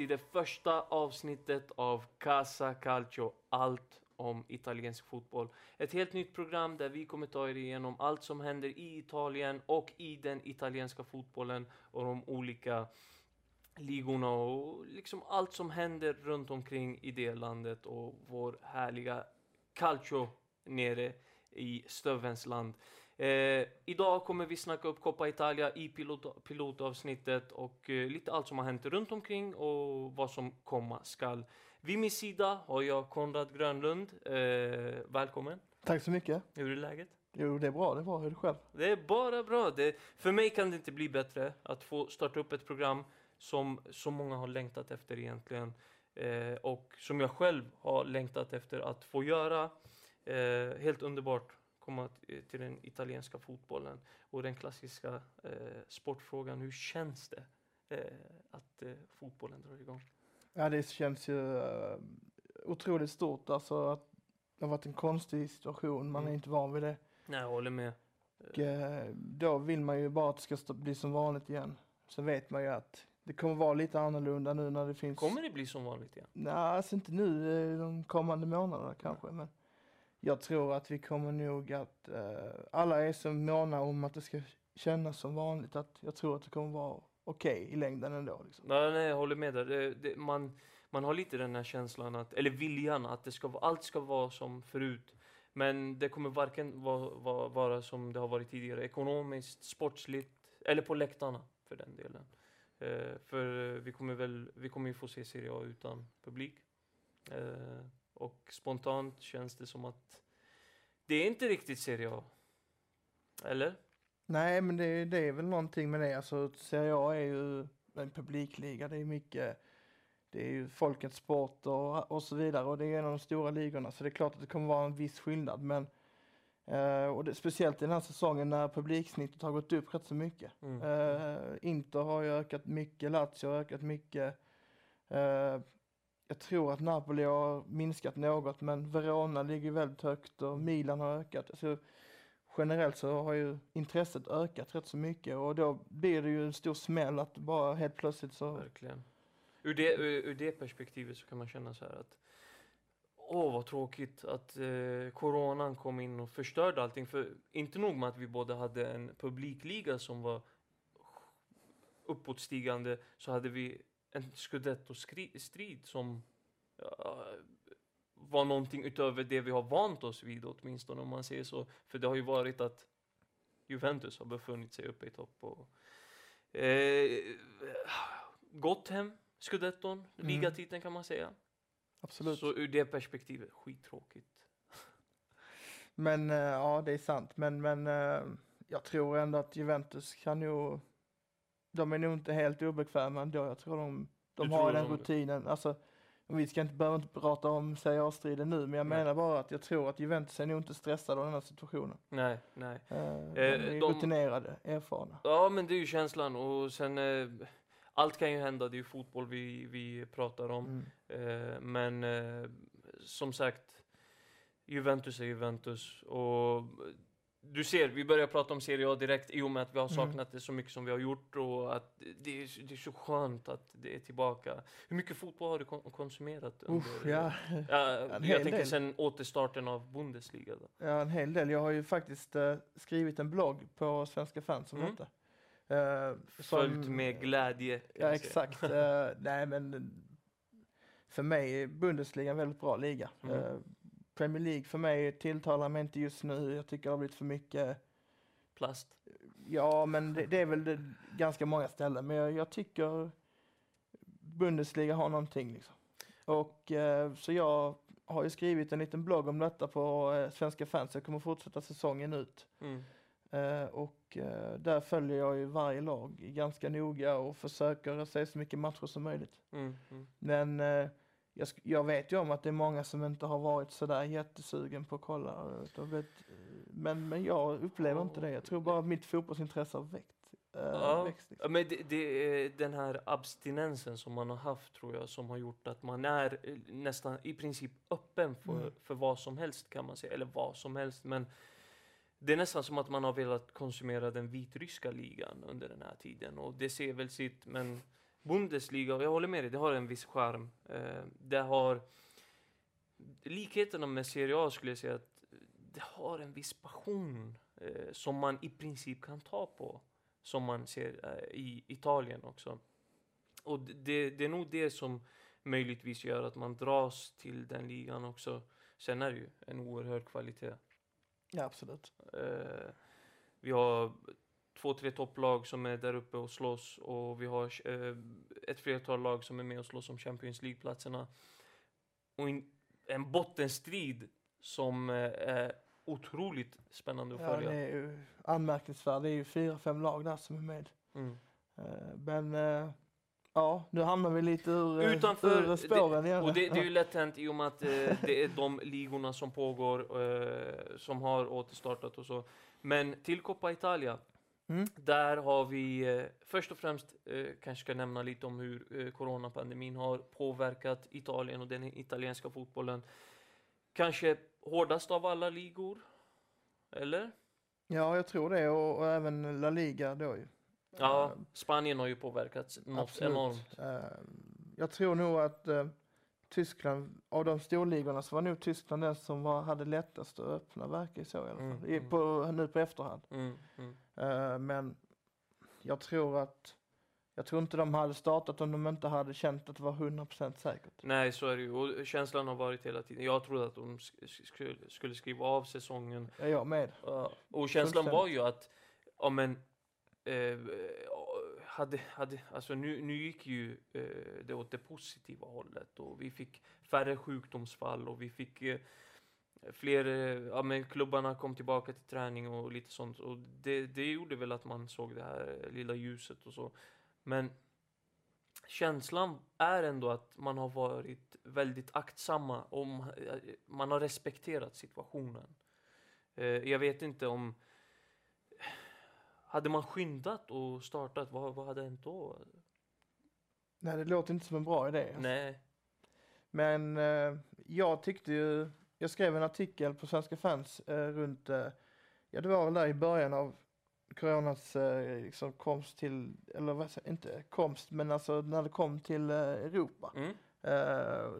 till det första avsnittet av Casa Calcio, allt om italiensk fotboll. Ett helt nytt program där vi kommer ta er igenom allt som händer i Italien och i den italienska fotbollen och de olika ligorna och liksom allt som händer runt omkring i det landet och vår härliga calcio nere i stövens land. Eh, idag kommer vi snacka upp Coppa Italia i pilot, pilotavsnittet och eh, lite allt som har hänt runt omkring och vad som komma skall. Vid min sida har jag Konrad Grönlund. Eh, välkommen. Tack så mycket. Hur är läget? Jo, det är bra. Det är bra. Hur är det själv? Det är bara bra. Det, för mig kan det inte bli bättre att få starta upp ett program som så många har längtat efter egentligen. Eh, och som jag själv har längtat efter att få göra. Eh, helt underbart komma till den italienska fotbollen och den klassiska eh, sportfrågan. Hur känns det eh, att eh, fotbollen drar igång? Ja, det känns ju otroligt stort. Alltså att det har varit en konstig situation. Man mm. är inte van vid det. Nej, jag håller med. Och, då vill man ju bara att det ska bli som vanligt igen. Så vet man ju att det kommer vara lite annorlunda nu när det finns... Kommer det bli som vanligt igen? Nej, alltså inte nu de kommande månaderna kanske. Men jag tror att vi kommer nog att uh, alla är så måna om att det ska kännas som vanligt. Att jag tror att det kommer vara okej okay i längden ändå. Liksom. Nej, nej, jag håller med där. Det, det, man, man har lite den här känslan, att, eller viljan att det ska, allt ska vara som förut. Men det kommer varken vara, vara, vara som det har varit tidigare, ekonomiskt, sportsligt, eller på läktarna för den delen. Eh, för vi kommer väl, vi kommer ju få se Serie A utan publik. Eh, och spontant känns det som att det är inte riktigt Serie A. Eller? Nej, men det, det är väl någonting med det. Alltså, Serie A är ju en publikliga. Det är mycket, det är ju folkets sport och, och så vidare och det är en av de stora ligorna. Så det är klart att det kommer vara en viss skillnad. Men Uh, och det, speciellt i den här säsongen när publiksnittet har gått upp rätt så mycket. Mm. Uh, Inter har ju ökat mycket, Lazio har ökat mycket. Uh, jag tror att Napoli har minskat något men Verona ligger väldigt högt och Milan har ökat. Alltså, generellt så har ju intresset ökat rätt så mycket och då blir det ju en stor smäll att bara helt plötsligt så... Verkligen. Ur det, ur, ur det perspektivet så kan man känna så här att Åh, vad tråkigt att eh, coronan kom in och förstörde allting. För inte nog med att vi båda hade en publikliga som var uppåtstigande, så hade vi en scudetto-strid som ja, var någonting utöver det vi har vant oss vid åtminstone om man säger så. För det har ju varit att Juventus har befunnit sig uppe i topp och eh, gått hem scudetton, mm. ligatiteln kan man säga. Absolut. Så ur det perspektivet, skittråkigt. Men eh, ja, det är sant. Men, men eh, jag tror ändå att Juventus kan ju de är nog inte helt obekväma ändå. Jag tror de, de har den rutinen. Alltså, vi ska inte, behöver inte prata om Serie A-striden nu, men jag nej. menar bara att jag tror att Juventus är nog inte stressade av den här situationen. Nej, nej. Eh, de är eh, de, rutinerade, erfarna. Ja, men det är ju känslan och sen eh, allt kan ju hända, det är ju fotboll vi, vi pratar om. Mm. Eh, men eh, som sagt, Juventus är Juventus och du ser, vi börjar prata om Serie A direkt i och med att vi har mm. saknat mm. det så mycket som vi har gjort och att det är, det är så skönt att det är tillbaka. Hur mycket fotboll har du konsumerat? Under, Usch, ja. ja jag tänker sen återstarten av Bundesliga. Då. Ja, en hel del. Jag har ju faktiskt uh, skrivit en blogg på Svenska fans om mm. detta. Uh, Följt med glädje. Ja, exakt. uh, nej, men för mig är Bundesliga en väldigt bra liga. Mm. Premier League för mig tilltalar mig inte just nu. Jag tycker det har blivit för mycket plast. Ja, men det, det är väl det, ganska många ställen. Men jag, jag, tycker Bundesliga har någonting liksom. Och eh, så jag har ju skrivit en liten blogg om detta på eh, Svenska fans. Jag kommer fortsätta säsongen ut. Mm. Eh, och eh, där följer jag ju varje lag ganska noga och försöker se så mycket matcher som möjligt. Mm, mm. Men eh, jag, jag, vet ju om att det är många som inte har varit sådär jättesugen på att kolla. Vet, men, men jag upplever inte det. Jag tror bara att mitt fotbollsintresse har väckt. Äh, ja, växt, liksom. men det, det, är den här abstinensen som man har haft tror jag som har gjort att man är eh, nästan i princip öppen för, mm. för vad som helst kan man säga. Eller vad som helst. Men det är nästan som att man har velat konsumera den vitryska ligan under den här tiden. Och det ser väl sitt, men Bundesliga, och jag håller med dig, det har en viss charm. Eh, det har likheterna med Serie A skulle jag säga att det har en viss passion eh, som man i princip kan ta på. Som man ser eh, i Italien också. Och det, det är nog det som möjligtvis gör att man dras till den ligan också. Sen är det ju en oerhörd kvalitet. Ja, absolut. Vi har två, tre topplag som är där uppe och slåss och vi har eh, ett flertal lag som är med och slåss om Champions League-platserna. Och in, en bottenstrid som eh, är otroligt spännande att Ja, följa. det är ju anmärkningsvärt. Det är ju fyra, fem lag där som är med. Mm. Eh, Men ja, nu hamnar vi lite ur, Utanför- ur spåren igen. Och det, det är ju lätt hänt i och med att det är de ligorna som pågår, som har återstartat och så. Men till Coppa Italia, Mm. där har vi eh, först och främst, eh, kanske ska nämna lite om hur eh, coronapandemin har påverkat Italien och den italienska fotbollen. Kanske hårdast av alla ligor, eller? Ja, jag tror det och, och även La Liga då ju. Ja, Spanien har ju påverkats något Absolut. enormt. Jag tror nog att Tyskland, av de storligorna så var nog Tyskland den som var, hade lättast att öppna, verkar så i alla fall. Mm, I, mm. på, nu på efterhand. Mm, mm. Men jag tror att, jag tror inte de hade startat om de inte hade känt att det var 100% säkert. Nej, så är det ju. Och känslan har varit hela tiden. Jag trodde att de sk- sk- skulle, skriva av säsongen. Är jag med? Ja, och känslan var ju att, ja men, eh, hade, hade, alltså nu, nu gick ju eh, det åt det positiva hållet och vi fick färre sjukdomsfall och vi fick eh, fler, eh, ja men klubbarna kom tillbaka till träning och lite sånt och det, det gjorde väl att man såg det här lilla ljuset och så. Men känslan är ändå att man har varit väldigt aktsamma och eh, man har respekterat situationen. Eh, jag vet inte om... Hade man skyndat och startat, vad, vad hade hänt då? Nej, det låter inte som en bra idé. alltså. Nej. Men jag tyckte ju, jag skrev en artikel på Svenska fans eh, runt, eh, ja det var väl där i början av coronas eh, liksom komst till, eller vad säger inte komst, men alltså när det kom till eh, Europa. Mm. Eh,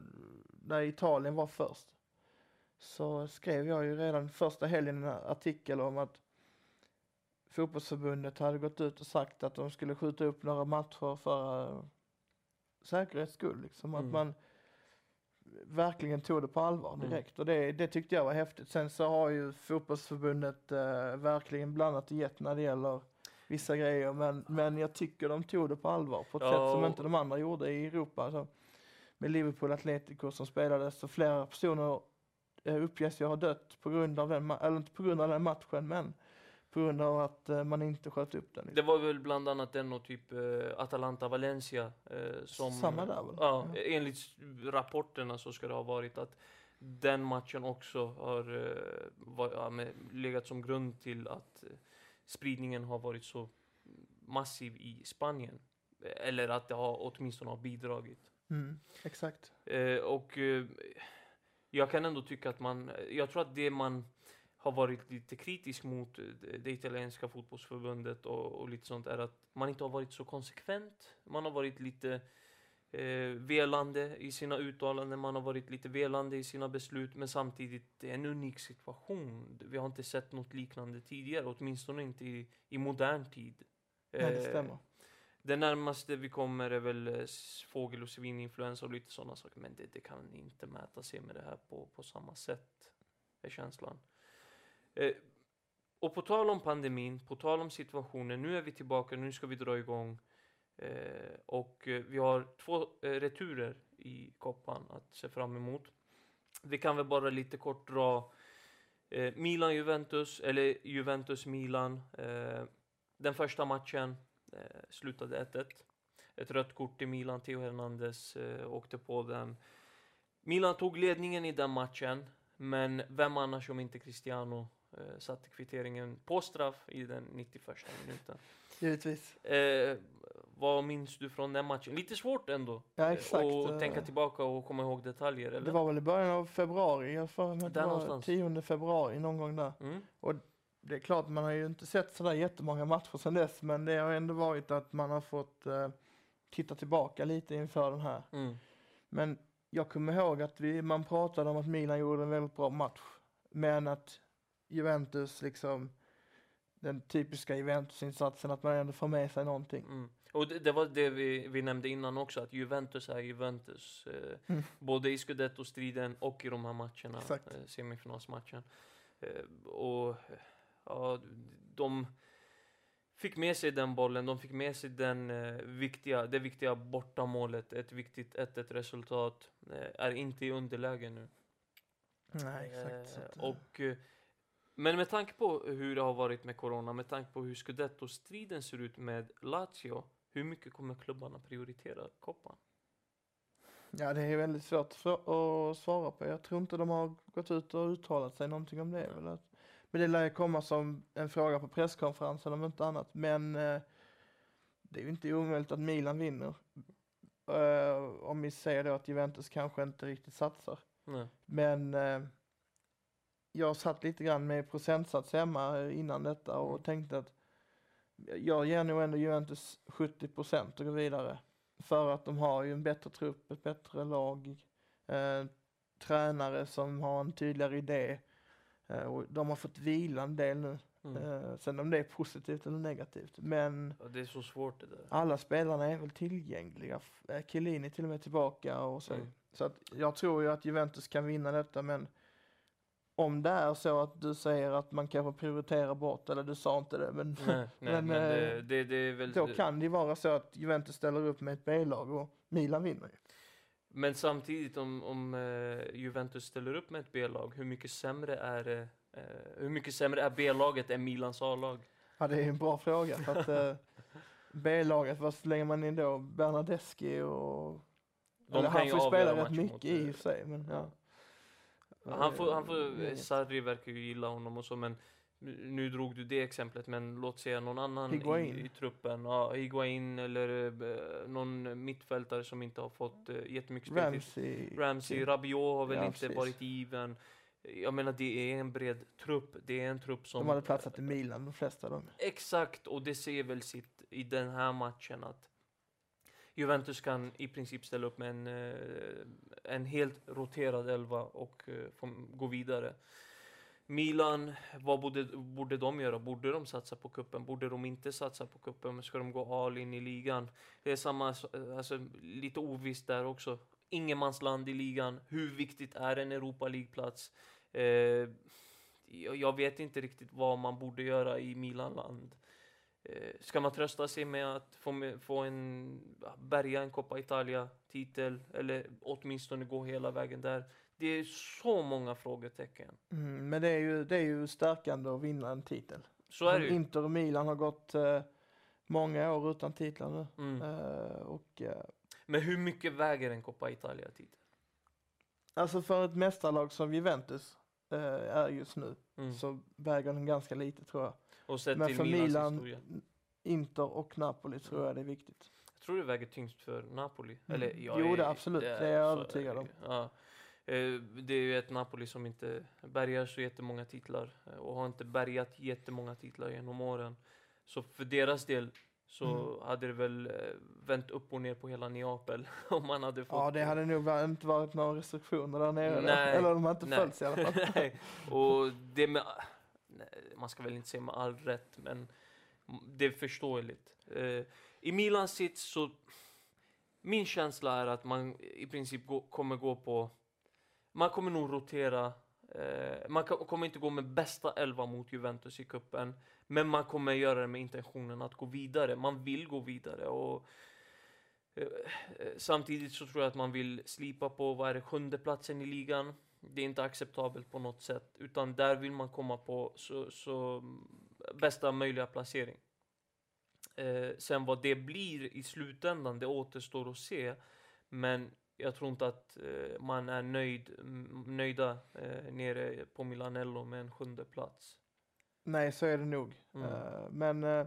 där Italien var först. Så skrev jag ju redan första helgen en artikel om att fotbollsförbundet hade gått ut och sagt att de skulle skjuta upp några matcher för uh, säkerhets skull. Liksom. Att Mm. man verkligen tog det på allvar Mm. direkt. Och det, det tyckte jag var häftigt. Sen så har ju fotbollsförbundet eh, verkligen blandat och gett när det gäller vissa grejer. Men, men jag tycker de tog det på allvar på ett Ja, sätt som inte de andra gjorde i Europa. Alltså, med Liverpool Atletico som spelades så flera personer eh, uppges ju ha dött på grund av den, eller inte på grund av den matchen men på grund av att eh, man inte sköt upp den. Det var väl bland annat den och typ eh, Atalanta Valencia eh, som... Samma där väl? Ja, Ja. enligt rapporterna så ska det ha varit att den matchen också har var, ja, med, legat som grund till att spridningen har varit så massiv i Spanien. Eller att det har åtminstone har bidragit. Mm, exakt. Och jag kan ändå tycka att man, jag tror att det man har varit lite kritisk mot eh, det, italienska fotbollsförbundet och, och lite sånt är att man inte har varit så konsekvent. Man har varit lite eh, velande i sina uttalanden, man har varit lite velande i sina beslut, men samtidigt det är en unik situation. Vi har inte sett något liknande tidigare, åtminstone inte i, i modern tid. Nej, det Eh, stämmer. det närmaste vi kommer är väl eh, fågel och svininfluensa och lite sådana saker. Men det, det kan inte mäta sig med det här på, på samma sätt. Är känslan. Eh, och på tal om pandemin, på tal om situationen. Nu är vi tillbaka, nu ska vi dra igång. Eh, och eh, vi har två eh, returer i koppan att se fram emot. Vi kan väl bara lite kort dra eh, Milan-Juventus, eller Juventus-Milan. Eh, den första matchen eh, slutade 1-1. Ett rött kort till Milan, Theo Hernandez eh, åkte på den. Milan tog ledningen i den matchen, men vem annars om inte Cristiano eh, satte kvitteringen på straff i den 91 minuten. Givetvis. Eh, vad minns du från den matchen? Lite svårt ändå Ja, exakt. att eh, tänka tillbaka och komma ihåg detaljer, eller? Det var väl i början av februari, jag för mig det var någonstans. 10 februari någon gång där. Mm. Det är klart, man har ju inte sett sådär jättemånga matcher sedan dess, men det har ändå varit att man har fått eh, titta tillbaka lite inför den här. Mm. Men jag kommer ihåg att vi, man pratade om att Milan gjorde en väldigt bra match. Men att Juventus liksom, den typiska Juventus-insatsen, att man ändå får med sig någonting. Mm. Och det, det var det vi, vi nämnde innan också, att Juventus är Juventus. Eh, Mm. Både i Scudetto-striden och i de här matcherna, Exakt. eh, semifinalsmatchen. Eh, och ja, de fick med sig den bollen, de fick med sig den, eh, viktiga, det viktiga bortamålet, ett viktigt 1-1 resultat. Eh, är inte i underläge nu. Nej, exakt. Eh, eh, och, men med tanke på hur det har varit med Corona, med tanke på hur Scudetto-striden ser ut med Lazio, hur mycket kommer klubbarna prioritera koppan? Ja, det är väldigt svårt att svara på. Jag tror inte de har gått ut och uttalat sig någonting om det. Men det lär ju komma som en fråga på presskonferensen om inte annat. Men eh, det är ju inte omöjligt att Milan vinner. Eh, om vi säger då att Juventus kanske inte riktigt satsar. Nej. Men eh, jag satt lite grann med procentsats hemma innan detta och Mm. tänkte att jag ger nog ändå Juventus 70 procent och går vidare. För att de har ju en bättre trupp, ett bättre lag, eh, tränare som har en tydligare idé. Eh, och de har fått vila en del nu. Mm. Eh, sen om det är positivt eller negativt. Men Ja, det är så svårt det där. alla spelarna är väl tillgängliga. Eh, Chiellini till och med tillbaka och så. Mm. Så att jag tror ju att Juventus kan vinna detta men om det är så att du säger att man kanske prioriterar bort, eller du sa inte det, men Nej, nej, men, Men, det, eh, det, det är väl... då kan det vara så att Juventus ställer upp med ett B-lag och Milan vinner ju. Men samtidigt om, om eh, Juventus ställer upp med ett B-lag, hur mycket sämre är? Eh, hur mycket sämre är B-laget än Milans A-lag? Ja, det är en bra fråga. För att, B-laget, vad slänger man in då? Bernadeschi och... De eller han får ju spela rätt mycket mot, i och för sig, men ja. Han får, han Eh, får, inget. Sarri verkar ju gilla honom och så, men nu- drog du det exemplet, men låt säga någon annan i, Higuain. i truppen. Ja, Higuain eller eh, någon mittfältare som inte har fått uh, jättemycket speltid. Ramsey. Ramsey, Rabiot har väl Ja, inte precis. varit given. Jag menar, det är en bred trupp. Det är en trupp som... De hade platsat i Milan, de flesta av dem. Exakt, och det ser väl sitt i den här matchen att Juventus kan i princip ställa upp med en, eh, en helt roterad elva och eh, få gå vidare. Milan, vad borde, borde de göra? Borde de satsa på kuppen? Borde de inte satsa på kuppen? Ska de gå all in i ligan? Det är samma, eh, alltså lite ovisst där också. Ingenmansland i ligan. Hur viktigt är en Europa League-plats? Eh, jag, jag vet inte riktigt vad man borde göra i Milanland. Eh, ska man trösta sig med att få, en, bärga en Coppa Italia-titel eller åtminstone gå hela vägen där? Det är så många frågetecken. Mm, men det är, ju, det är ju stärkande att vinna en titel. Så är det ju. Inter och Milan har gått eh, många år utan titlar nu. Mm. Eh, och, eh, Men hur mycket väger en Coppa Italia-titel? alltså för ett mästarlag som Juventus eh, är just nu Mm. så väger den ganska lite tror jag. Och sett Men till för Milans Milan. Inter och Napoli tror jag det är viktigt. Jag tror det väger tyngst för Napoli. Mm. Eller, jag Jo, är, det absolut. Det är jag så övertygad om. Ja. Eh, Det är ju ett Napoli som inte bärgar så jättemånga titlar eh, och har inte bärgat jättemånga titlar genom åren. Så för deras del så Mm. hade det väl eh, vänt upp och ner på hela Neapel om man hade fått... Ja, det hade nog inte varit några restriktioner där nere. Nej, Eller de har inte nej. följts i alla fall. Och det med... Man ska väl inte säga med all rätt, men det är förståeligt. Eh, I Milans sits så... Min känsla är att man i princip gå, kommer gå på... Man kommer nog rotera. Eh, man kan, kommer inte gå med bästa elva mot Juventus i kuppen Men man kommer göra det med intentionen att gå vidare. Man vill gå vidare. Och, eh, eh samtidigt så tror jag att man vill slipa på, vad är det, sjunde platsen i ligan. Det är inte acceptabelt på något sätt. Utan där vill man komma på så, så mm, bästa möjliga placering. Eh, sen vad det blir i slutändan, det återstår att se. Men jag tror inte att eh, man är nöjd, m- nöjda eh, nere på Milanello med en sjunde plats. Nej, så är det nog. Mm. Eh, men eh,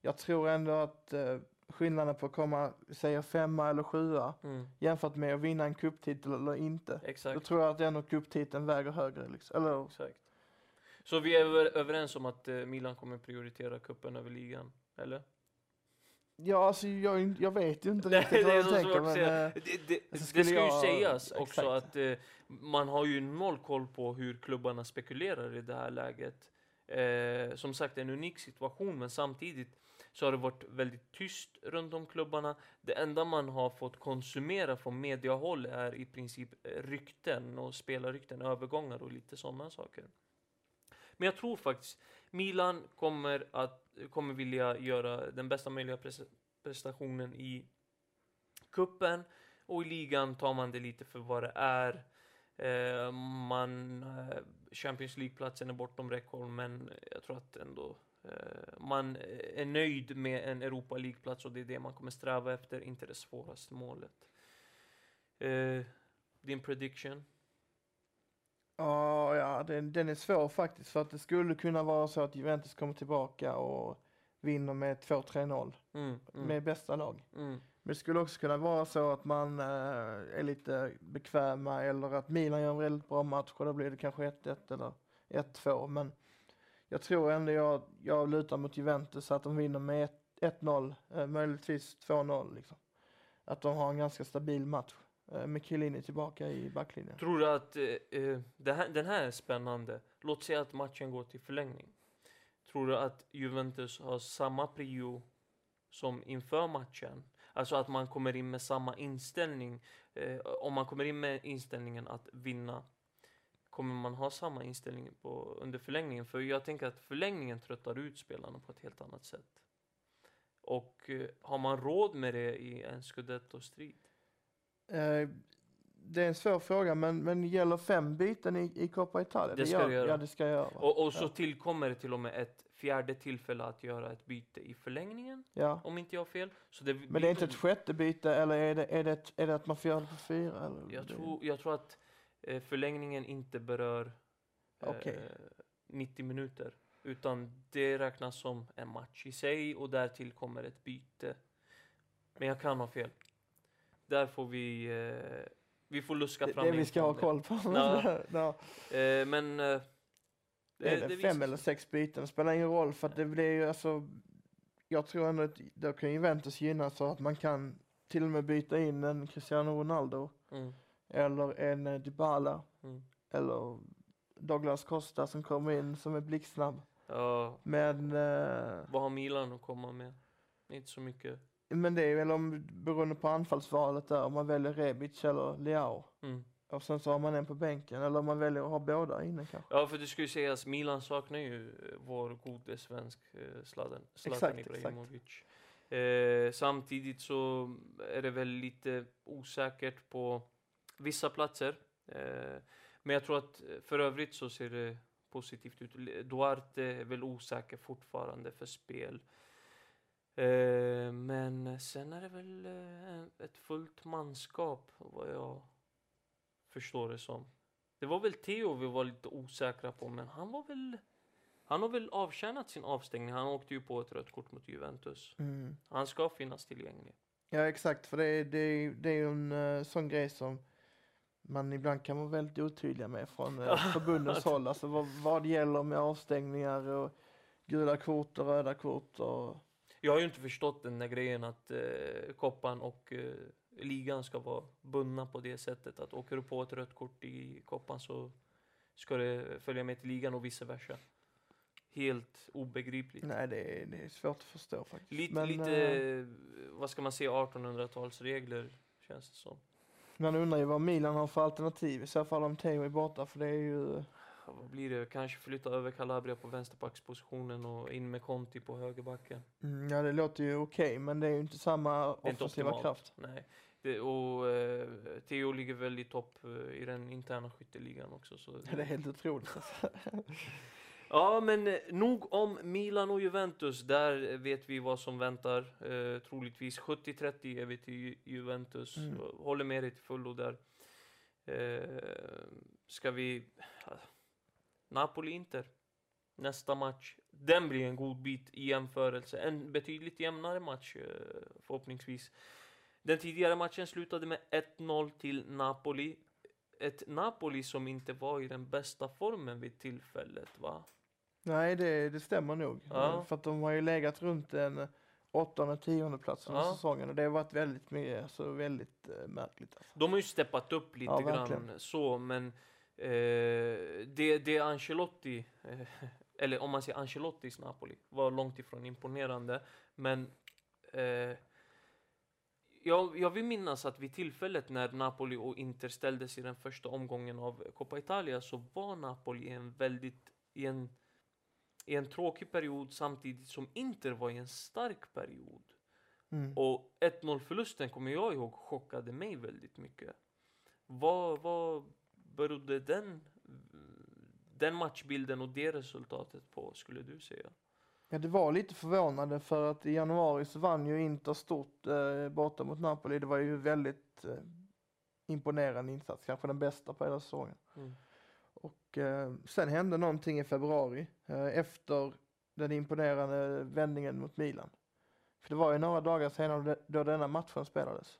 jag tror ändå att uh, skillnaden på att komma, säger femma eller sjua Mm, jämfört med att vinna en cuptitel eller inte. Då exakt. tror jag att ändå cuptiteln väger högre. Liksom. Eller, exakt. Så vi är över, överens om att eh, Milan kommer prioritera kuppen över ligan, eller? Ja, alltså jag, jag vet ju inte riktigt det vad är jag tänker. svårt att Men, säga. eh, Det, det, alltså, det ska ju jag- sägas också exakt. att eh, man har ju noll koll på hur klubbarna spekulerar i det här läget. Eh, som sagt, en unik situation, men samtidigt så har det varit väldigt tyst runt om klubbarna. Det enda man har fått konsumera från mediahåll är i princip rykten och spelarrykten, övergångar och lite sådana saker. Men jag tror faktiskt Milan kommer att kommer vilja göra den bästa möjliga prestationen i kuppen och i ligan tar man det lite för vad det är. Eh, man, eh, Champions League-platsen är bortom räckhåll, men jag tror att ändå man är nöjd med en Europa League-plats och det är det man kommer sträva efter, inte det svåraste målet. Eh, din prediction? Ja, ja den, den är svår faktiskt. För att det skulle kunna vara så att Juventus kommer tillbaka och vinner med 2-3-0 Mm, mm, med bästa lag. mm, Men det skulle också kunna vara så att man eh, är lite bekväma eller att Milan gör en väldigt bra match och då blir det kanske 1-1 eller 1-2. Men jag tror ändå jag, jag lutar mot Juventus att de vinner med 1-0, eh, möjligtvis 2-0 liksom. Att de har en ganska stabil match eh, med Chiellini tillbaka i backlinjen. Tror du att eh, eh, det här, den här är spännande? Låt säga att matchen går till förlängning. Tror du att Juventus har samma prio som inför matchen? Alltså att man kommer in med samma inställning. Eh, om man kommer in med inställningen att vinna, kommer man ha samma inställning på, under förlängningen? För jag tänker att förlängningen tröttar ut spelarna på ett helt annat sätt. Och eh, har man råd med det i en scudetto-strid? Eh, det är en svår fråga men, men gäller fem byten i, i Coppa Italia? Det ska det göra. Ja, det ska göra. Och, och så Ja. tillkommer det till och med ett fjärde tillfälle att göra ett byte i förlängningen, Ja. om inte jag har fel. Så det Men det är inte ett sjätte byte eller är det, är det, ett, är det att man får göra det på fyra? Eller? jag, tror, jag tror att förlängningen inte berör eh, Okej. 90 minuter. Utan det räknas som en match i sig och där tillkommer ett byte. Men jag kan ha fel. Där får vi, eh, vi får luska det, fram det vi info ska ha det. koll på. Ja. ja. Eh, men eh, är det, visar fem eller sex byten? Det spelar ingen roll för att det blir ju alltså jag tror ändå att då kan Juventus gynnas så att man kan till och med byta in en Cristiano Ronaldo Mm, eller en eh, Dybala mm. eller Douglas Costa som kommer in som är blixtsnabb. Ja, Men, eh, vad har Milan att komma med? Inte så mycket. men det är väl om, beroende på anfallsvalet där, om man väljer Rebic eller Leao. Mm. Och sen så har man en på bänken, eller om man väljer att ha båda inne kanske. Ja, för det ska ju sägas, Milan saknar ju eh, vår gode svensk eh, Zlatan, Zlatan Exakt, Ibrahimovic. Eh, samtidigt så är det väl lite osäkert på vissa platser. Eh, men jag tror att eh, för övrigt så ser det positivt ut. Duarte är väl osäker fortfarande för spel. Eh, men sen är det väl ett fullt manskap, vad jag förstår det som. Det var väl Theo vi var lite osäkra på, men han var väl... Han har väl avtjänat sin avstängning. Han åkte ju på ett rött kort mot Juventus. Mm. Han ska finnas tillgänglig. Ja exakt, för det är, det är, det är en sån grej som man ibland kan vara väldigt otydliga med från uh, förbundets håll. Alltså vad, vad gäller med avstängningar och gula kort och röda kort och Jag har ju inte förstått den där grejen att eh, koppan och eh, ligan ska vara bundna på det sättet. Att åker du på ett rött kort i koppan så ska det följa med till ligan och vice versa. Helt obegripligt. nej det är, det är svårt att förstå faktiskt. Lite, Men, lite eh, vad ska man säga, 1800-talsregler känns det som. Man undrar ju vad Milan har för alternativ i så fall om Theo är borta för det är ju vad blir det? Kanske flytta över Calabria på vänsterbackspositionen och in med Conti på högerbacken. mm, Ja det låter ju okej men det är ju inte samma inte offensiva kraft. Nej. Det, och eh, Theo ligger väl i topp eh, i den interna skytteligan också. Så Det är helt otroligt. Ja, men eh, nog om Milan och Juventus. Där vet vi vad som väntar. Eh, troligtvis 70-30 är vi till Ju- Juventus. Mm. Håller med dig till fullo där. Eh, ska vi... Napoli-Inter. Nästa match. Den blir en god bit i jämförelse. En betydligt jämnare match eh, förhoppningsvis. Den tidigare matchen slutade med 1-0 till Napoli. Ett Napoli som inte var i den bästa formen vid tillfället, va? Nej det, det stämmer nog. Ja. För att de har ju legat runt en åttonde, tionde plats under Ja. säsongen och det har varit väldigt, mycket, alltså, väldigt eh, märkligt. Alltså. De har ju steppat upp lite Ja, grann så, men eh, det, det Ancelotti, eh, eller om man säger Ancelottis Napoli, var långt ifrån imponerande. Men eh, jag, jag vill minnas att vid tillfället när Napoli och Inter ställdes i den första omgången av Coppa Italia så var Napoli en väldigt, i en, i en tråkig period samtidigt som Inter var i en stark period. Mm. Och 1-0 förlusten kommer jag ihåg chockade mig väldigt mycket. Vad, vad berodde den, den matchbilden och det resultatet på, skulle du säga? Ja, det var lite förvånande för att i januari så vann ju Inter stort eh, borta mot Napoli. Det var ju väldigt eh, imponerande insats, kanske den bästa på hela säsongen. Mm. Och eh, sen hände någonting i februari eh, efter den imponerande vändningen mot Milan. För det var ju några dagar senare då- denna matchen spelades.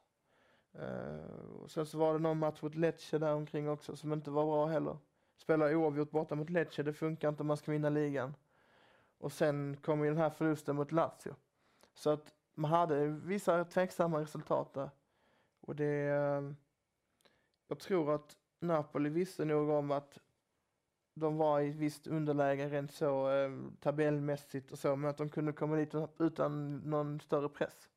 Eh, och sen så var det någon match mot Lecce där omkring också som inte var bra heller. Spela oavgjort borta mot Lecce, det funkar inte om man ska vinna ligan. Och sen kom ju den här förlusten mot Lazio. Så att man hade vissa tveksamma resultat där. Och det... Eh, jag tror att Napoli visste nog om att de var i visst underläge rent så eh, tabellmässigt och så, men att de kunde komma dit utan någon större press.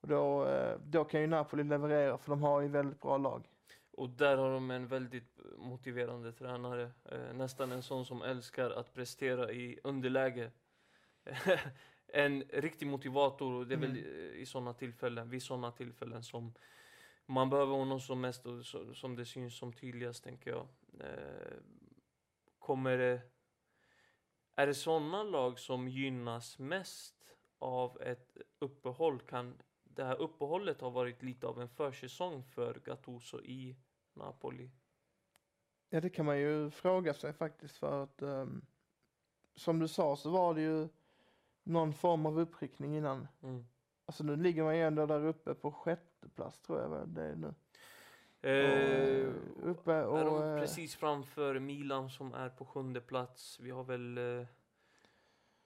Och då, eh, då kan ju Napoli leverera för de har ju väldigt bra lag. Och där har de en väldigt motiverande tränare. Eh, nästan en sån som älskar att prestera i underläge. en riktig motivator och det är väl Mm. eh, i sådana tillfällen, vid sådana tillfällen som man behöver honom som mest och som det syns som tydligast tänker jag. Eh, kommer det, är det sådana lag som gynnas mest av ett uppehåll? Kan det här uppehållet ha varit lite av en försäsong för Gattuso i Napoli? Ja, det kan man ju fråga sig faktiskt för att ehm, som du sa så var det ju någon form av uppryckning innan. Mm. Alltså nu ligger man ju ändå där uppe på sjätte plats tror jag det är nu. Eh, och, uppe är de och, eh, precis framför Milan som är på sjunde plats. Vi har väl eh,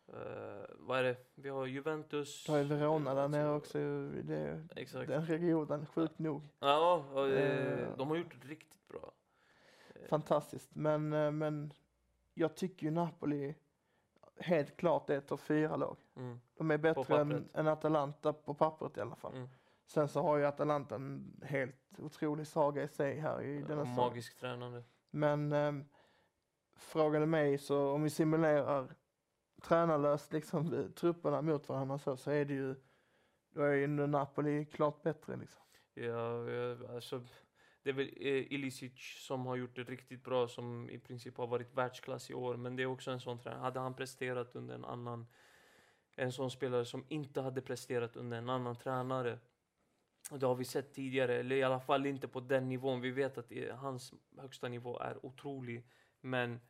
eh, vad är det? Vi har Juventus. Du har Verona där nere också. Det, Exakt. den regionen, sjukt nog. Ja, och, eh, Eh. de har gjort det riktigt bra. Fantastiskt. Men, men jag tycker ju Napoli helt klart är ett topp fyra lag. Mm. De är bättre än, än Atalanta på pappret i alla fall. Mm. Sen så har ju Atalanta en helt otrolig saga i sig här i denna säsong. Magisk tränande. Men eh, frågade mig så om vi simulerar tränarlöst liksom eh, trupperna mot varandra så, så är det ju då är ju Napoli klart bättre liksom. Ja, ja, alltså, det är väl eh, Ilicic som har gjort det riktigt bra, som i princip har varit världsklass i år. Men det är också en sån tränare. Hade han presterat under en annan, en sån spelare som inte hade presterat under en annan tränare. Det har vi sett tidigare, eller i alla fall inte på den nivån. Vi vet att eh, hans högsta nivå är otrolig. Men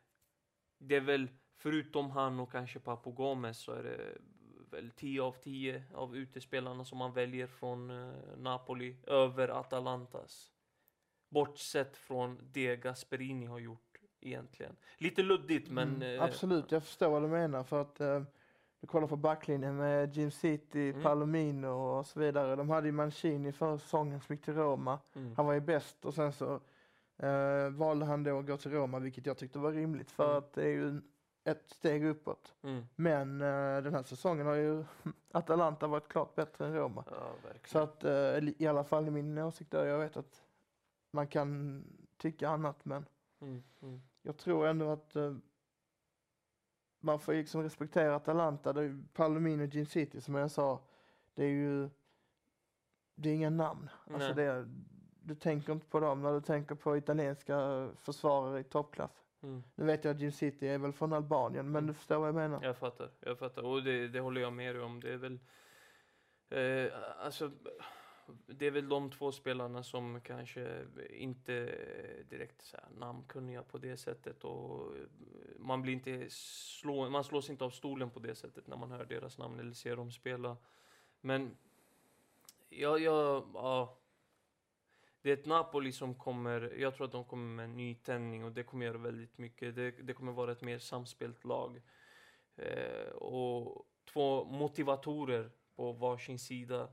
det är väl, förutom han och kanske Papo Gomez, så är det väl 10 av 10 av utespelarna som man väljer från eh, Napoli över Atalantas. Bortsett från det Gasperini har gjort egentligen. Lite luddigt men... Mm, eh, absolut, jag förstår vad du menar för att eh, du kollar på backlinjen med Jim City, Mm. Palomino och så vidare. De hade ju Mancini förra säsongen som gick till Roma. Mm. Han var ju bäst och sen så eh, valde han då att gå till Roma vilket jag tyckte var rimligt för Mm. att det är ju ett steg uppåt. Mm. Men eh, den här säsongen har ju Atalanta varit klart bättre än Roma. Ja. Så att eh, i alla fall i min åsikt där, jag vet att man kan tycka annat men Mm. Mm. jag tror ändå att eh, man får liksom respektera Atalanta. Det är Palomino och Gin City som jag sa. Det är ju det är inga namn. Alltså det är, du tänker inte på dem när du tänker på italienska försvarare i toppklass. Mm. Nu vet jag att Gin City är väl från Albanien men Mm. du förstår vad jag menar. Jag fattar, jag fattar. Och det, det håller jag med dig om. Det är väl... Eh, alltså, det är väl de två spelarna som kanske inte är direkt så här, namnkunniga på det sättet. Och eh, man, blir inte slå, man slås inte av stolen på det sättet när man hör deras namn eller ser dem spela. Men Ja, ja... ja. Det är ett Napoli som kommer, jag tror att de kommer med en ny tändning och det kommer göra väldigt mycket. Det, det kommer vara ett mer samspelt lag. Eh, och två motivatorer på varsin sida.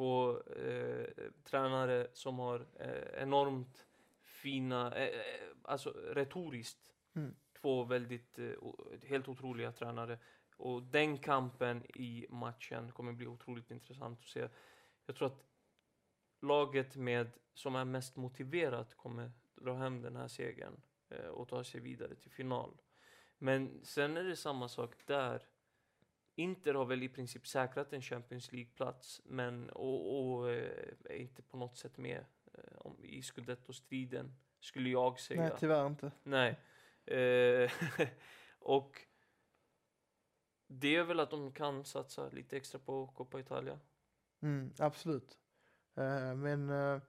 Två eh, tränare som har eh, enormt fina, eh, eh, alltså retoriskt, Mm. två väldigt, eh, helt otroliga tränare. Och den kampen i matchen kommer bli otroligt intressant att se. Jag tror att laget med, som är mest motiverat kommer dra hem den här segern eh, och ta sig vidare till final. Men sen är det samma sak där. Inter har väl i princip säkrat en Champions League-plats men och, och eh, är inte på något sätt med eh, om, i scudetto-striden, skulle jag säga. Nej, tyvärr inte. Nej. Eh, och det är väl att de kan satsa lite extra på Coppa Italia. Mm, absolut. Eh, men eh,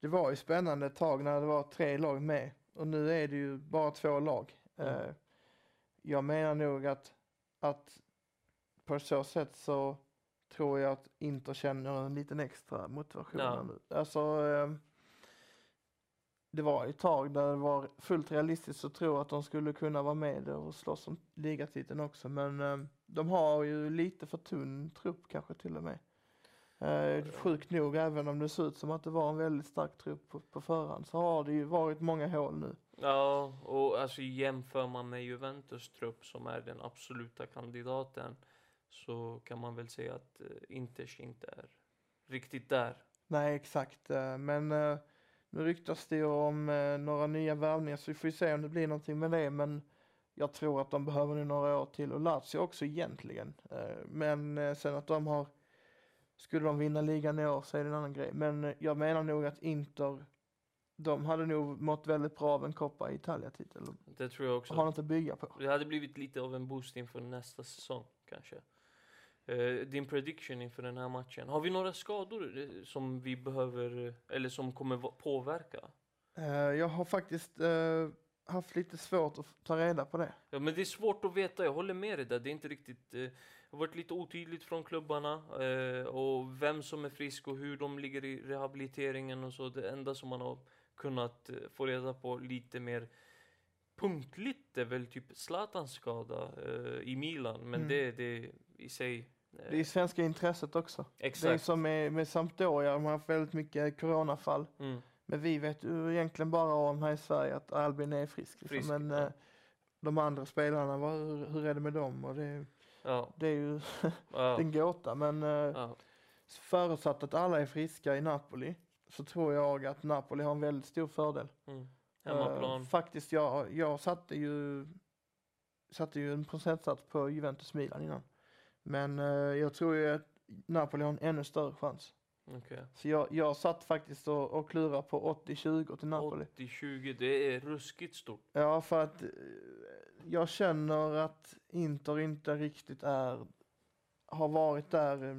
det var ju spännande ett tag när det var tre lag med. Och nu är det ju bara två lag. Mm. Eh, jag menar nog att, att på så sätt så tror jag att Inter känner en liten extra motivation Ja. nu. Alltså, eh, det var ett tag där det var fullt realistiskt att tro att de skulle kunna vara med och slåss om ligatiteln också. Men eh, de har ju lite för tunn trupp kanske till och med. Eh, sjukt nog, även om det ser ut som att det var en väldigt stark trupp på, på förhand, så har det ju varit många hål nu. Ja, och alltså jämför man med Juventus trupp som är den absoluta kandidaten så kan man väl säga att eh, Inters inte är riktigt där. Nej, exakt. eh, Men eh, nu ryktas det ju om några nya värvningar, så vi får ju se om det blir någonting med det. Men jag tror att de behöver nu några år till och Lazio också egentligen. Men sen att de har, skulle de vinna ligan i år så är det en annan grej. Men jag menar nog att Inter, de hade nog mått väldigt bra av en Coppa Italia-titel. Det tror jag också. Har något att bygga på. Det hade blivit lite av en boost inför nästa säsong kanske. Eh, din prediction inför den här matchen. Har vi några skador eh, som vi behöver, eh, eller som kommer påverka? Jag har faktiskt haft lite svårt att ta reda på det. Ja, men det är svårt att veta, jag håller med dig där. Det är inte riktigt, eh, har varit lite otydligt från klubbarna eh, och vem som är frisk och hur de ligger i rehabiliteringen och så. Det enda som man har kunnat få reda på lite mer punktligt är väl typ Zlatans skada eh, i Milan, men Mm. det, det i sig. eh, Det är svenska intresset också. Det är exakt. som med, med Sampdoria, de har haft väldigt mycket coronafall. Mm. Men vi vet ju egentligen bara om här i Sverige att Albin är frisk. Liksom. Frisk, Men ja. eh, de andra spelarna, vad, hur, hur är det med dem? Och det, Ja, det är ju ja, en gåta. Men eh, ja. förutsatt att alla är friska i Napoli så tror jag att Napoli har en väldigt stor fördel. Mm. Hemmaplan. Eh, faktiskt, jag, jag satte ju, satte ju en procentsats på Juventus Milan innan. Men eh, jag tror ju att Napoli har en ännu större chans. Okej. Så jag, jag satt faktiskt och, och klurade på 80-20 till Napoli. 80-20, det är ruskigt stort. Ja, för att eh, jag känner att Inter inte riktigt är, har varit där eh,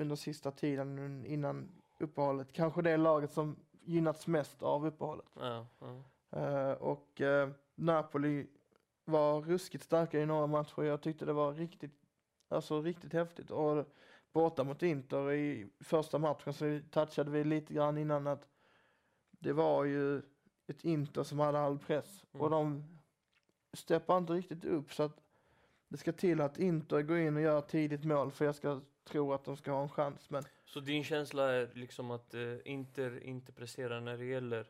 under sista tiden innan uppehållet. Kanske det laget som gynnats mest av uppehållet. Ja, ja. Eh, och eh, Napoli var ruskigt starka i några matcher. Jag tyckte det var riktigt, alltså riktigt häftigt. Och borta mot Inter i första matchen så touchade vi lite grann innan att det var ju ett Inter som hade all press. Mm. Och de steppar inte riktigt upp så att det ska till att Inter går in och gör tidigt mål för jag ska tro att de ska ha en chans. Men Så din känsla är liksom att eh, Inter inte presterar när det gäller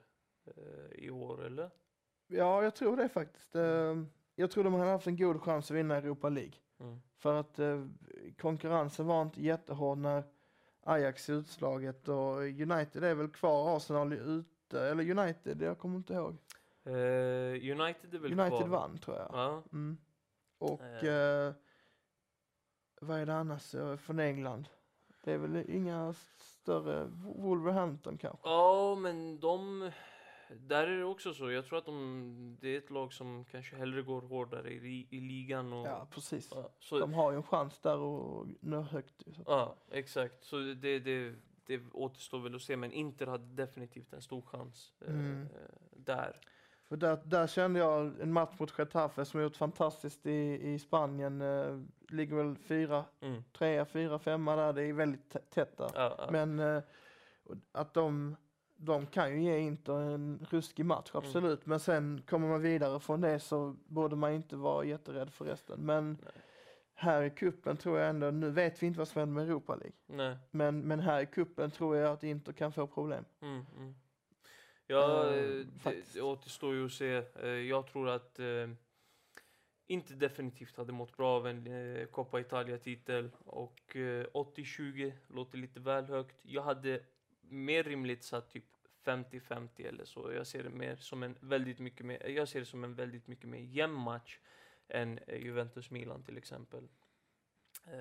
eh, i år, eller? ja, jag tror det faktiskt. Eh, jag tror de hade haft en god chans att vinna Europa League. Mm. För att eh, konkurrensen var inte jättehård när Ajax är utslaget och United är väl kvar, Arsenal är ute, eller United, jag kommer inte ihåg. Eh, United är väl United kvar? vann tror jag. Ja. Mm. Och Eh. eh, vad är det annars från England? Det är väl inga större, Wolverhampton kanske? Ja, men de... Där är det också så. Jag tror att de, det är ett lag som kanske hellre går hårdare i, i ligan. Och, Ja, precis. ja, så, De har ju en chans där och nå högt. Ja, exakt. Så det, det, det återstår väl att se. Men Inter hade definitivt en stor chans eh, Mm. eh, där. För där, där kände jag en match mot Getafe som gjort fantastiskt i, i Spanien. Eh, ligger väl fyra, Mm. trea, fyra, femma där. Det är väldigt tä- tätt där. Ja, ja. Men eh, att de, de kan ju ge Inter en ruskig match, Mm. absolut. Men sen kommer man vidare från det så borde man inte vara jätterädd för resten. Men Nej. här i kuppen tror jag ändå, nu vet vi inte vad som händer med Europa League. Nej. Men, men här i kuppen tror jag att Inter kan få problem. Mm, mm. Ja, Eh, eh, det, det återstår ju att se. Eh, Jag tror att eh, inte definitivt hade mått bra av en eh, Coppa Italia-titel och eh, 80-20 låter lite väl högt. Jag hade mer rimligt satt typ 50-50 eller så. Jag ser det mer som en väldigt mycket mer, jag ser det som en väldigt mycket mer jämn match än eh, Juventus-Milan till exempel. Eh,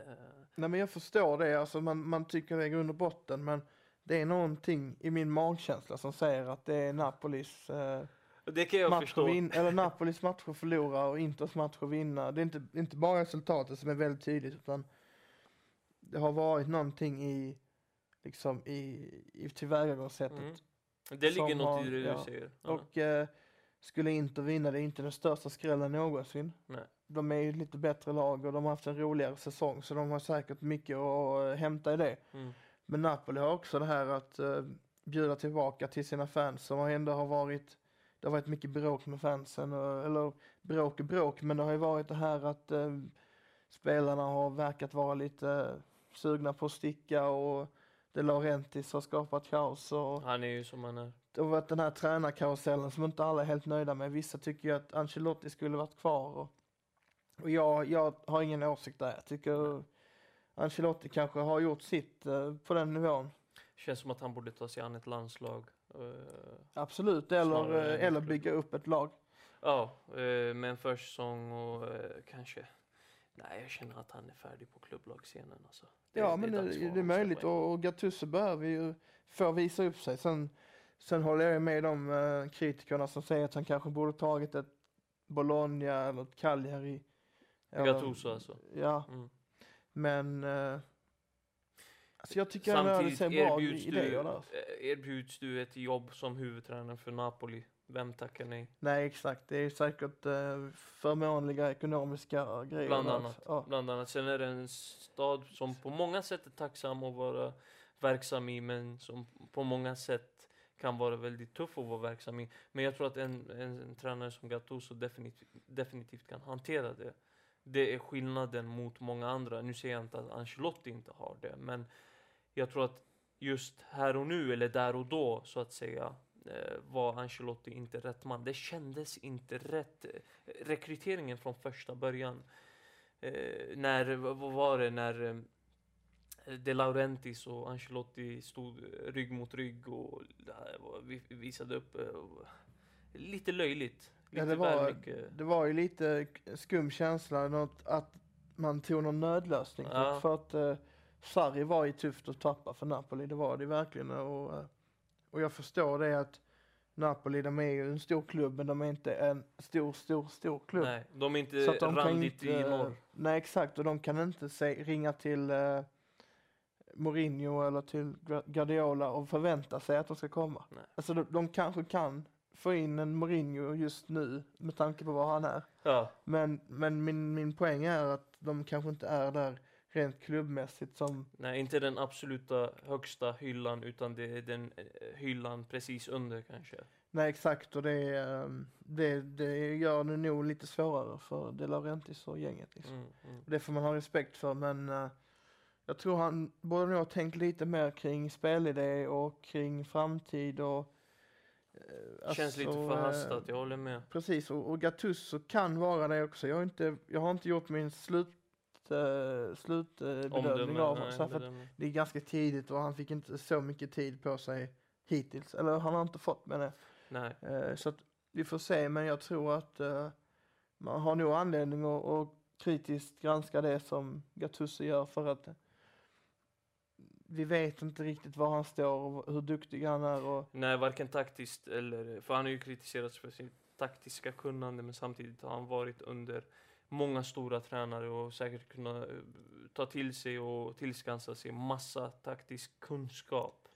Nej men jag förstår det, alltså man, man tycker det är grund och botten men det är någonting i min magkänsla som säger att det är Napolis eh, det kan jag match förstå. vinna, eller Napolis match att förlora och Inters match att vinna. Det är inte, inte bara resultatet som är väldigt tydligt utan det har varit någonting i, liksom i, i tillvägagångssättet. Mm. Det ligger något har- i det du ja. säger. Ja. Och eh, skulle Inter vinna, det är inte den största skrällen någonsin. Nej. De är ju lite bättre lag och de har haft en roligare säsong så de har säkert mycket att eh, hämta i det. Mm. Men Napoli har också det här att eh, bjuda tillbaka till sina fans som ändå har varit, det har varit mycket bråk med fansen, och, eller bråk och bråk, men det har ju varit det här att eh, spelarna har verkat vara lite sugna på att sticka och De Laurentiis har skapat kaos och Han är ju som han är. varit den här tränarkarusellen som inte alla är helt nöjda med. Vissa tycker ju att Ancelotti skulle varit kvar och, och jag, jag har ingen åsikt där. Jag tycker Ancelotti kanske har gjort sitt eh, på den nivån. Känns som att han borde ta sig an ett landslag. Eh, Absolut, eller, eh, eller bygga upp ett lag. Ja, med en försäsong och kanske... Nej, jag känner att han är färdig på klubblagsscenen. Alltså. Det- ja, det men det, det är möjligt och, och Gattuso behöver ju få visa upp sig. Sen, sen håller jag med de eh, kritikerna som säger att han kanske borde tagit ett Bologna eller ett Cagliari. Gattuso alltså. Ja, Mm. men eh, alltså jag tycker ändå att det Samtidigt ser bra du, idéer där. eh, erbjuds du ett jobb som huvudtränare för Napoli. Vem tackar nej? Nej, exakt. Det är säkert eh, förmånliga ekonomiska grejer. Bland annat. Ja. Bland annat. Sen är det en stad som på många sätt är tacksam att vara verksam i, men som på många sätt kan vara väldigt tuff att vara verksam i. Men jag tror att en, en, en tränare som Gattuso definitivt, definitivt kan hantera det. Det är skillnaden mot många andra. Nu säger jag inte att Ancelotti inte har det, men jag tror att just här och nu, eller där och då, så att säga, var Ancelotti inte rätt man. Det kändes inte rätt. Eh, Rekryteringen från första början. Eh, när, vad var det, när eh, De Laurentiis och Ancelotti stod eh, rygg mot rygg och eh, visade upp eh, lite löjligt. Lite Ja, det, var, det var ju lite skum känsla något, att man tog någon nödlösning. Ja. för att eh, Sarri var ju tufft att tappa för Napoli, det var det verkligen. Och, eh, och jag förstår det att Napoli, de är ju en stor klubb, men de är inte en stor, stor, stor klubb. Nej, de är inte de randigt i inte, norr. nej exakt, och de kan inte se, ringa till eh, Mourinho eller till Gu- Guardiola och förvänta sig att de ska komma. Nej. Alltså de, de kanske kan få in en Mourinho just nu med tanke på vad han är. Ja, Men, men min, min poäng är att de kanske inte är där rent klubbmässigt som, nej, inte den absoluta högsta hyllan, utan det är den eh, hyllan precis under kanske. nej exakt och det, ehm, det, det gör det nog lite svårare för De Laurentiis och gänget. Liksom. Mm, mm. Det får man ha respekt för men eh, jag tror han borde nog ha tänkt lite mer kring spelidé och kring framtid och eh, Känns lite alltså, förhastat, jag håller med. Precis och, och Gattuso kan vara det också. Jag har inte, jag har inte gjort min slut, uh, slutbedömning av honom. Så för att. Det är ganska tidigt och han fick inte så mycket tid på sig hittills. Eller han har inte fått med det. Nej. Eh, så att vi får se men jag tror att eh, man har nog anledning att, att kritiskt granska det som Gattuso gör för att vi vet inte riktigt var han står och hur duktig han är och Nej, varken taktiskt eller... För han har ju kritiserats för sitt taktiska kunnande, men samtidigt har han varit under många stora tränare och säkert kunna eh, ta till sig och tillskansa sig massa taktisk kunskap.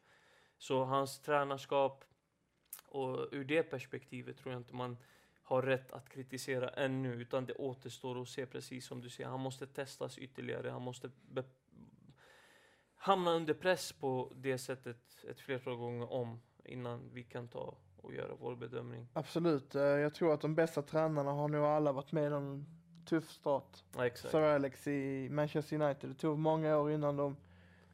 Så hans tränarskap och ur det perspektivet tror jag inte man har rätt att kritisera ännu, utan det återstår att se precis som du säger. Han måste testas ytterligare, han måste hamna under press på det sättet ett flertal gånger om innan vi kan ta och göra vår bedömning. absolut, eh, jag tror att de bästa tränarna har nog alla varit med om tuff start. Ja, exakt. Sir Alex i Manchester United. Det tog många år innan de,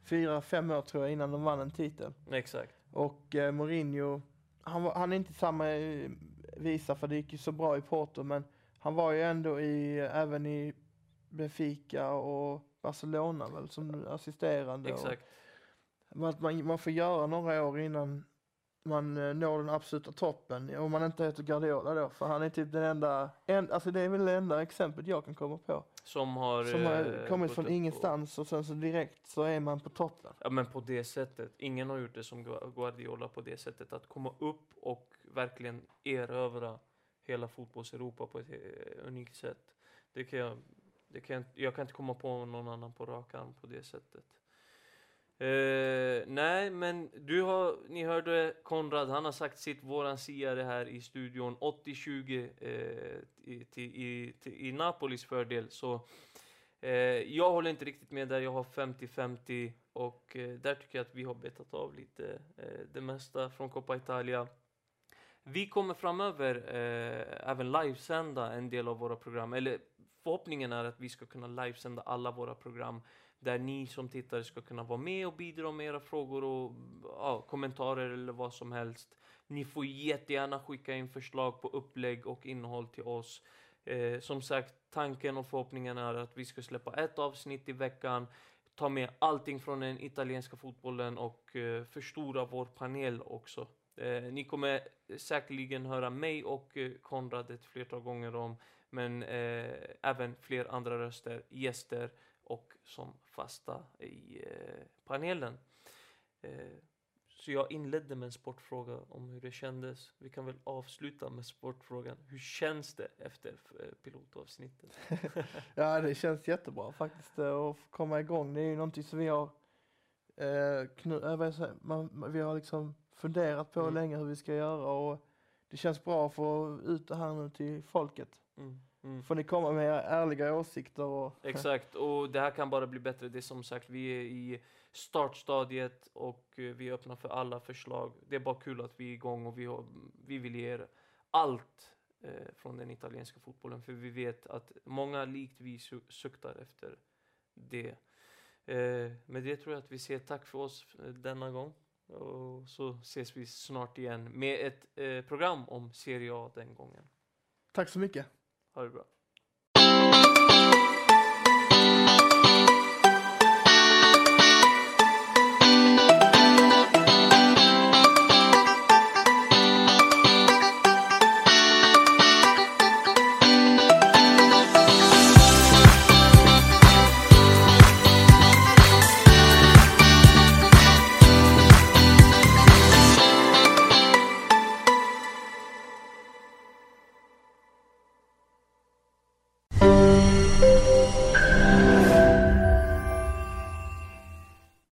fyra, fem år tror jag, innan de vann en titel. Exakt. Och eh, Mourinho, han, var, han är inte samma eh, visa för det gick ju så bra i Porto, men han var ju ändå i, även i Benfica och Barcelona väl som assisterande. Och, Exakt. att man, man får göra några år innan man eh, når den absoluta toppen. Om man inte heter Guardiola då, för han är typ den enda, en, alltså det är väl det enda exemplet jag kan komma på. Som har... Som har eh, kommit från ingenstans och sen så direkt så är man på toppen. Ja men på det sättet. Ingen har gjort det som Gu- Guardiola på det sättet. Att komma upp och verkligen erövra hela fotbolls-Europa på ett eh, unikt sätt. Det kan jag, det kan jag, inte- jag kan inte komma på någon annan på rak arm på det sättet. Eh, nej, men du har, ni hörde Konrad, han har sagt sitt, våran siare här i studion, 80-20 eh, i, till, i, i Napolis fördel. Så eh, jag håller inte riktigt med där, jag har 50-50 och eh, där tycker jag att vi har betat av lite eh, det mesta från Coppa Italia. Vi kommer framöver eh, även livesända en del av våra program, eller förhoppningen är att vi ska kunna livesända alla våra program där ni som tittare ska kunna vara med och bidra med era frågor och ja, kommentarer eller vad som helst. Ni får jättegärna skicka in förslag på upplägg och innehåll till oss. Eh, som sagt, tanken och förhoppningen är att vi ska släppa ett avsnitt i veckan, ta med allting från den italienska fotbollen och eh, förstora vår panel också. Eh, ni kommer säkerligen höra mig och eh, Konrad ett flertal gånger om, men eh, även fler andra röster, gäster och som fasta i eh, panelen. Eh, så jag inledde med en sportfråga om hur det kändes. Vi kan väl avsluta med sportfrågan. Hur känns det efter eh, pilotavsnittet? Ja, det känns jättebra faktiskt att komma igång. Det är ju någonting som vi har, eh, knu, man- vi har liksom funderat på Mm. länge hur vi ska göra och det känns bra att få ut det här nu till folket. Mm, mm. Får ni komma med era ärliga åsikter och Exakt, och det här kan bara bli bättre. Det är som sagt, vi är i startstadiet och eh, vi är öppna för alla förslag. Det är bara kul att vi är igång och vi, har, vi vill ge er allt eh, från den italienska fotbollen. För vi vet att många likt vi su- suktar efter det. Eh, med det tror jag att vi säger tack för oss eh, denna gång. Och så ses vi snart igen med ett eh, program om Serie A den gången. tack så mycket. Ha det bra.